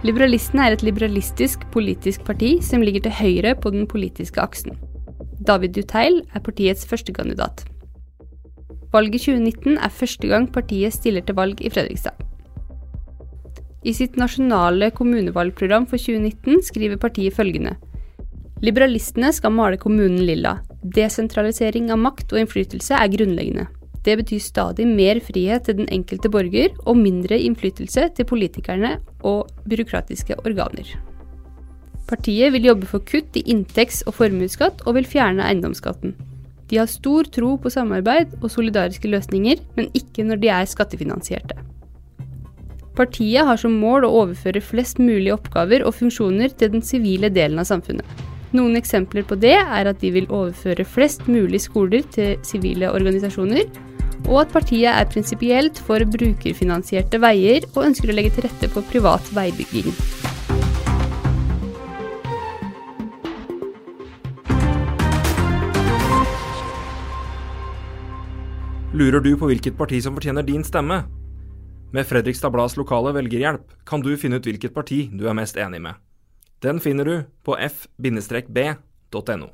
Liberalistene er et liberalistisk politisk parti som ligger til høyre på den politiske aksen. David Duteil er partiets førstekandidat. Valget 2019 er første gang partiet stiller til valg i Fredrikstad. I sitt nasjonale kommunevalgprogram for 2019 skriver partiet følgende Liberalistene skal male kommunen lilla. Desentralisering av makt og innflytelse er grunnleggende. Det betyr stadig mer frihet til den enkelte borger og mindre innflytelse til politikerne og byråkratiske organer. Partiet vil jobbe for kutt i inntekts- og formuesskatt og vil fjerne eiendomsskatten. De har stor tro på samarbeid og solidariske løsninger, men ikke når de er skattefinansierte. Partiet har som mål å overføre flest mulig oppgaver og funksjoner til den sivile delen av samfunnet. Noen eksempler på det er at de vil overføre flest mulig skoler til sivile organisasjoner, og at partiet er prinsipielt for brukerfinansierte veier og ønsker å legge til rette for privat veibygging. Lurer du på hvilket parti som fortjener din stemme? Med Fredrikstad Blads lokale velgerhjelp kan du finne ut hvilket parti du er mest enig med. Den finner du på f-b.no.